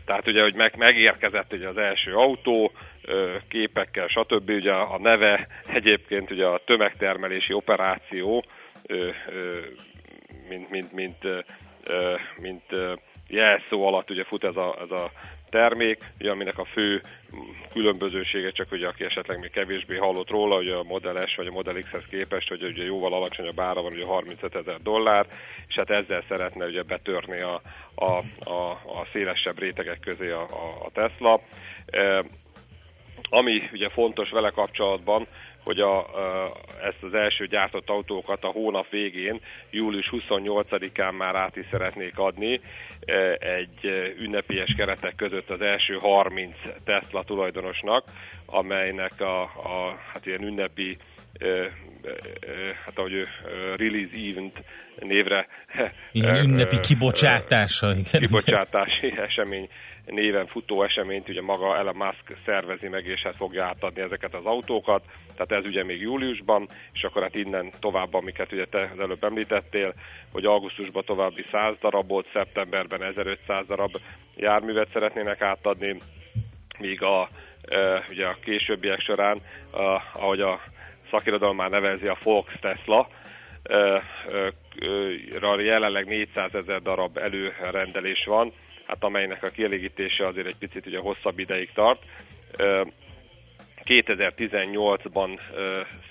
Tehát ugye, hogy meg, megérkezett ugye az első autó, képekkel, stb. Ugye a neve egyébként ugye a tömegtermelési operáció, mint, mint, mint, mint jelszó alatt ugye fut ez a, ez a termék, ugye, aminek a fő különbözősége, csak hogy aki esetleg még kevésbé hallott róla, hogy a Model S vagy a Model X-hez képest, hogy ugye jóval alacsonyabb ára van, ugye 35 ezer dollár, és hát ezzel szeretne ugye betörni a, a, a, a szélesebb rétegek közé a, a, a Tesla. E, ami ugye fontos vele kapcsolatban, hogy a, ezt az első gyártott autókat a hónap végén, július 28-án már át is szeretnék adni egy ünnepélyes keretek között az első 30 Tesla tulajdonosnak, amelynek a, a hát ilyen ünnepi hát ahogy release event névre ilyen ünnepi kibocsátása igen. kibocsátási esemény néven futó eseményt ugye maga Elon Musk szervezi meg, és hát fogja átadni ezeket az autókat. Tehát ez ugye még júliusban, és akkor hát innen tovább, amiket ugye te az előbb említettél, hogy augusztusban további 100 darabot, szeptemberben 1500 darab járművet szeretnének átadni, míg a, e, ugye a későbbiek során, a, ahogy a szakirodalom már nevezi a Fox Tesla, e, e, jelenleg 400 ezer darab előrendelés van, hát amelynek a kielégítése azért egy picit ugye hosszabb ideig tart. 2018-ban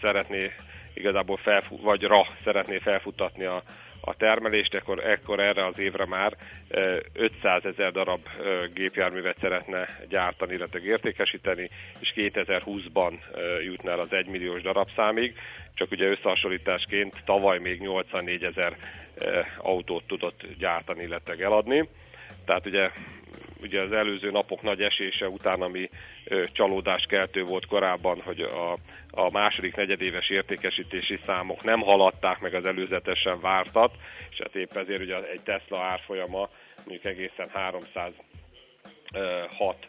szeretné igazából felfut, vagy ra szeretné felfutatni a, a termelést, akkor ekkor erre az évre már 500 ezer darab gépjárművet szeretne gyártani, illetve értékesíteni, és 2020-ban jutna el az 1 milliós darabszámig, csak ugye összehasonlításként tavaly még 84 ezer autót tudott gyártani, illetve eladni. Tehát ugye, ugye az előző napok nagy esése után, ami ö, keltő volt korábban, hogy a, a második negyedéves értékesítési számok nem haladták meg az előzetesen vártat, és hát épp ezért ugye egy Tesla árfolyama mondjuk egészen 306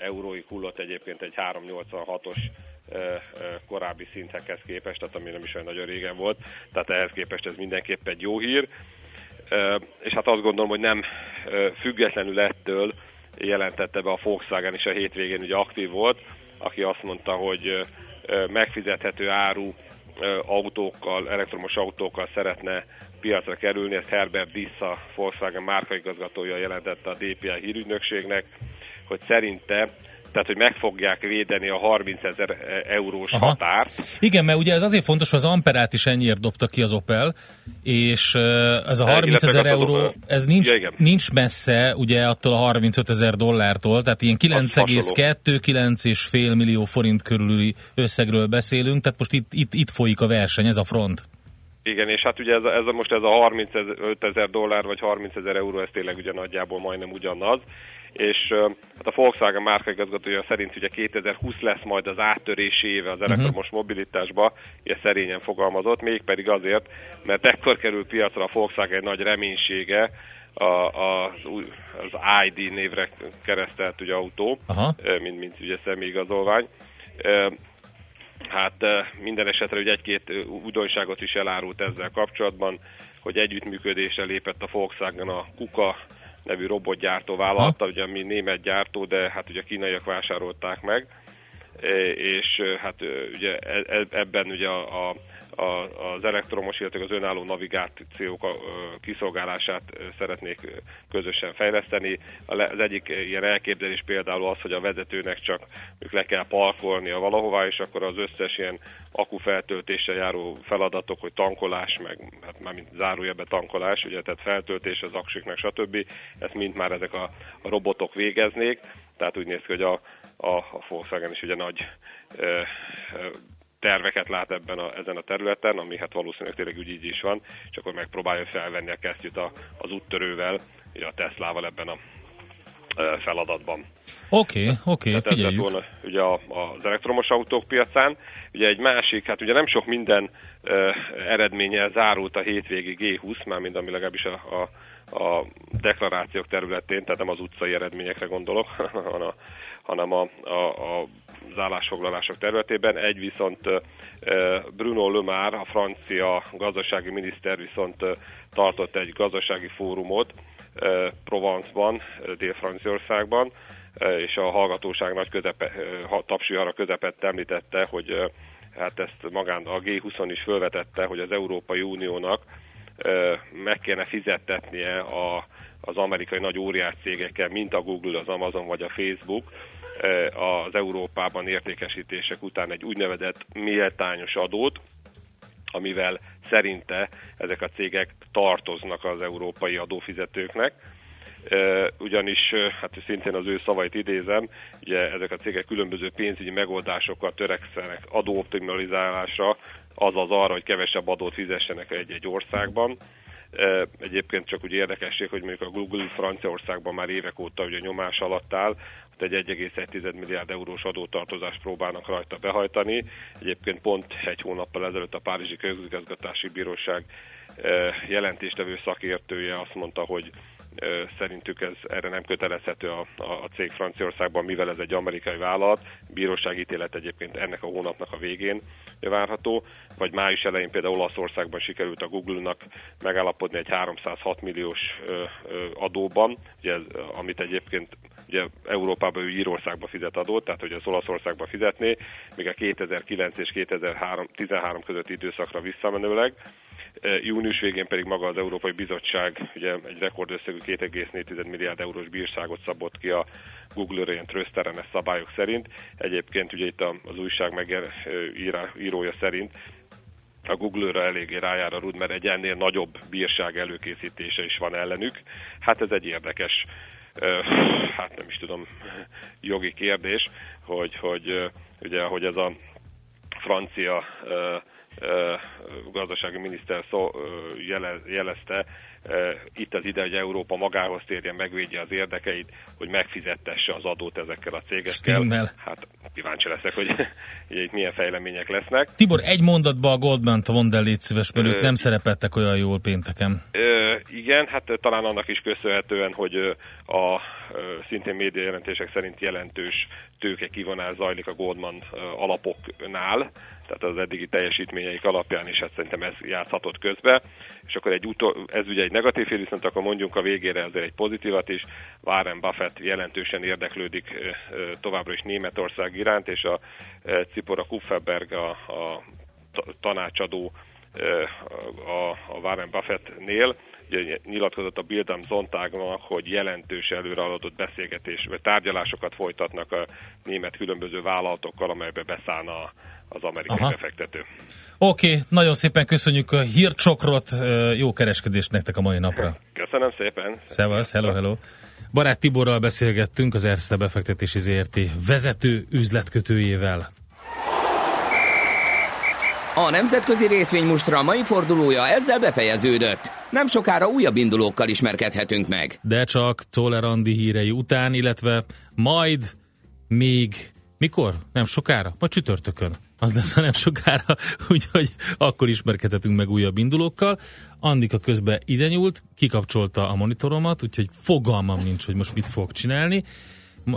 euróig hullott egyébként egy 386-os korábbi szinthez képest, tehát ami nem is olyan nagyon régen volt, tehát ehhez képest ez mindenképp egy jó hír és hát azt gondolom, hogy nem függetlenül ettől jelentette be a Volkswagen is a hétvégén, ugye aktív volt, aki azt mondta, hogy megfizethető áru autókkal, elektromos autókkal szeretne piacra kerülni, ezt Herbert Dissa, Volkswagen márkaigazgatója jelentette a DPA hírügynökségnek, hogy szerinte tehát hogy meg fogják védeni a 30 ezer eurós Aha. határt. Igen, mert ugye ez azért fontos, hogy az Amperát is ennyiért dobta ki az Opel, és ez a 30 ezer euró, ez nincs, ja, nincs messze ugye attól a 35 ezer dollártól, tehát ilyen 9,2-9,5 millió forint körüli összegről beszélünk, tehát most itt, itt, itt folyik a verseny, ez a front. Igen, és hát ugye ez a, ez a, most ez a 35 ezer dollár vagy 30 ezer euró, ez tényleg ugye nagyjából majdnem ugyanaz, és hát a Volkswagen márkaigazgatója szerint ugye 2020 lesz majd az áttörés éve az mhm. elektromos uh-huh. mobilitásba, ilyen szerényen fogalmazott, mégpedig azért, mert ekkor kerül piacra a Volkswagen nagy reménysége, a, az, az ID névre keresztelt ugye autó, Aha. mint, mint ugye személyigazolvány. Hát minden esetre ugye egy-két újdonságot is elárult ezzel kapcsolatban, hogy együttműködésre lépett a Volkswagen a Kuka nevű robotgyártó vállalata, ugye ami német gyártó, de hát ugye a kínaiak vásárolták meg, É, és ö, hát ugye e- e- ebben ugye a, a, a, az elektromos, illetve az önálló navigációk kiszolgálását szeretnék közösen fejleszteni. Az egyik ilyen elképzelés például az, hogy a vezetőnek csak ők le kell parkolnia valahová, és akkor az összes ilyen akufeltöltéssel járó feladatok, hogy tankolás, meg hát már mint zárójelbe tankolás, ugye, tehát feltöltés az aksiknak, stb. Ezt mind már ezek a, a robotok végeznék, tehát úgy néz ki, hogy a, a, a Volkswagen is ugye nagy ö, ö, terveket lát ebben a, ezen a területen, ami hát valószínűleg tényleg úgy így is van, és akkor megpróbálja felvenni a kesztyűt a, az úttörővel, ugye a Teslával ebben a feladatban. Oké, okay, oké, okay, figyeljük. volna ugye a, az elektromos autók piacán. Ugye egy másik, hát ugye nem sok minden uh, eredménnyel zárult a hétvégi G20, mármint ami legalábbis a, a, a deklarációk területén, tehát nem az utcai eredményekre gondolok, hanem a, hanem a, a, a az állásfoglalások területében. Egy viszont Bruno Le Maire, a francia gazdasági miniszter viszont tartott egy gazdasági fórumot Provence-ban, Dél-Franciaországban, és a hallgatóság nagy közepe, ha- tapsivara közepette említette, hogy hát ezt magán a G20-on is felvetette, hogy az Európai Uniónak meg kéne fizettetnie a, az amerikai nagy óriás cégekkel, mint a Google, az Amazon vagy a Facebook, az Európában értékesítések után egy úgynevezett méltányos adót, amivel szerinte ezek a cégek tartoznak az európai adófizetőknek. Eh, ugyanis, eh, hát szintén az ő szavait idézem, ugye ezek a cégek különböző pénzügyi megoldásokkal törekszenek adóoptimalizálásra, azaz arra, hogy kevesebb adót fizessenek egy-egy országban. Egyébként csak úgy érdekesség, hogy mondjuk a Google Franciaországban már évek óta ugye nyomás alatt áll, ott egy 1,1 milliárd eurós adótartozást próbálnak rajta behajtani. Egyébként pont egy hónappal ezelőtt a Párizsi Közigazgatási Bíróság jelentéstevő szakértője azt mondta, hogy szerintük ez erre nem kötelezhető a, a, cég Franciaországban, mivel ez egy amerikai vállalat. Bíróság ítélet egyébként ennek a hónapnak a végén várható, vagy május elején például Olaszországban sikerült a Google-nak megállapodni egy 306 milliós adóban, ugye amit egyébként ugye Európában ő Írországba fizet adót, tehát hogy az Olaszországba fizetné, még a 2009 és 2013 közötti időszakra visszamenőleg. Eh, Június végén pedig maga az Európai Bizottság ugye egy rekordösszegű 2,4 milliárd eurós bírságot szabott ki a Google-re ilyen tröszterenes szabályok szerint. Egyébként ugye itt az újság megírója szerint a Google-ra eléggé rájár a rud, mert egy ennél nagyobb bírság előkészítése is van ellenük. Hát ez egy érdekes, ö, hát nem is tudom, jogi kérdés, hogy, hogy ugye, hogy ez a francia ö, gazdasági miniszter szó, jele, jelezte, itt az ide, hogy Európa magához térjen, megvédje az érdekeit, hogy megfizettesse az adót ezekkel a cégekkel. Stimmel. Hát kíváncsi leszek, hogy itt milyen fejlemények lesznek. Tibor, egy mondatba a Goldman-t mondd el, légy szíves, mert ők nem szerepeltek olyan jól pénteken. Ö, igen, hát talán annak is köszönhetően, hogy a szintén média jelentések szerint jelentős tőke kivonás zajlik a Goldman alapoknál, tehát az eddigi teljesítményeik alapján is hát szerintem ez játszhatott közbe. És akkor egy utol, ez ugye egy negatív hír, viszont akkor mondjunk a végére azért egy pozitívat is. Warren Buffett jelentősen érdeklődik továbbra is Németország iránt, és a Cipora Kupferberg a, a ta- tanácsadó a, a Warren Buffettnél, ugye nyilatkozott a Bildam Zontágnak, hogy jelentős előrehaladott beszélgetés, vagy tárgyalásokat folytatnak a német különböző vállalatokkal, amelybe beszállna az amerikai Aha. befektető. Oké, okay, nagyon szépen köszönjük a hírcsokrot, jó kereskedést nektek a mai napra. Köszönöm szépen! Szevasz, hello, hello. Barát Tiborral beszélgettünk, az Erste befektetési ZRT vezető üzletkötőjével. A nemzetközi részvénymustra mai fordulója ezzel befejeződött. Nem sokára újabb indulókkal ismerkedhetünk meg. De csak Czoller Andi hírei után, illetve majd még, mikor? Nem sokára? Majd csütörtökön. Az lesz, hanem sokára, úgyhogy akkor ismerkedhetünk meg újabb indulókkal. Andika közben ide nyúlt, kikapcsolta a monitoromat, úgyhogy fogalmam nincs, hogy most mit fog csinálni.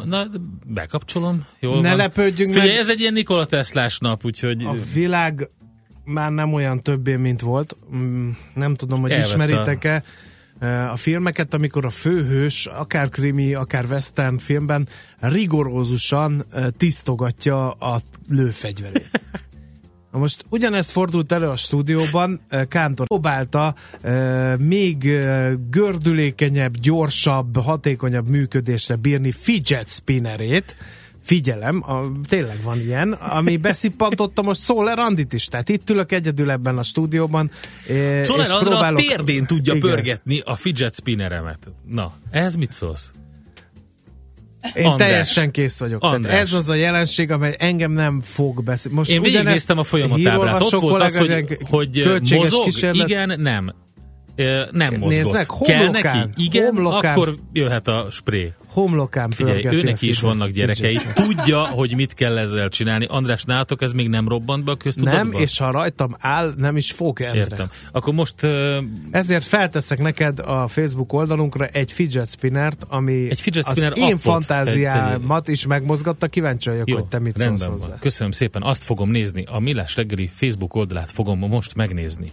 Na, bekapcsolom. Jól Ne van. lepődjünk Figyelj, meg. ez egy ilyen Nikola Teslás nap, úgyhogy A világ már nem olyan többé, mint volt. Mm, Nem tudom, hogy Elvette ismeritek-e eh, a filmeket, amikor a főhős, akár krimi, akár western filmben rigorózusan tisztogatja a lőfegyverét. Na most ugyanez fordult elő a stúdióban, Kántor próbálta még gördülékenyebb, gyorsabb, hatékonyabb működésre bírni fidget spinnerét, figyelem, a, tényleg van ilyen, ami beszippantotta most Szóler Andit is, tehát itt ülök egyedül ebben a stúdióban, eh, Szóval és Andra a próbálok... térdén tudja Igen. pörgetni a fidget spinneremet. Na, ehhez mit szólsz? Én András. teljesen kész vagyok. Tehát ez az a jelenség, amely engem nem fog beszélni. Most Én végignéztem a folyamatábrát. Ott volt az, hogy, hogy költséges mozog, kísérlet- igen, nem. Ö, Nem mozgott. Nézzek, Kell homlokán, neki? Igen, homlokán. akkor jöhet a spré. Homlokán Figyelj, pörgeti ő a neki is vannak gyerekei. Tudja, hogy mit kell ezzel csinálni. András, nálatok ez még nem robbant be a köztudatba? Nem, és ha rajtam áll, nem is fog Endre. Értem. Akkor most uh, Ezért felteszek neked a Facebook oldalunkra egy fidget spinnert, ami Egy fidget az spinner én appot. fantáziámat is megmozgatta. Kíváncsi vagyok, jó, hogy te mit szólsz van. hozzá. Köszönöm szépen. Azt fogom nézni. A Millás reggeli Facebook oldalát fogom most megnézni.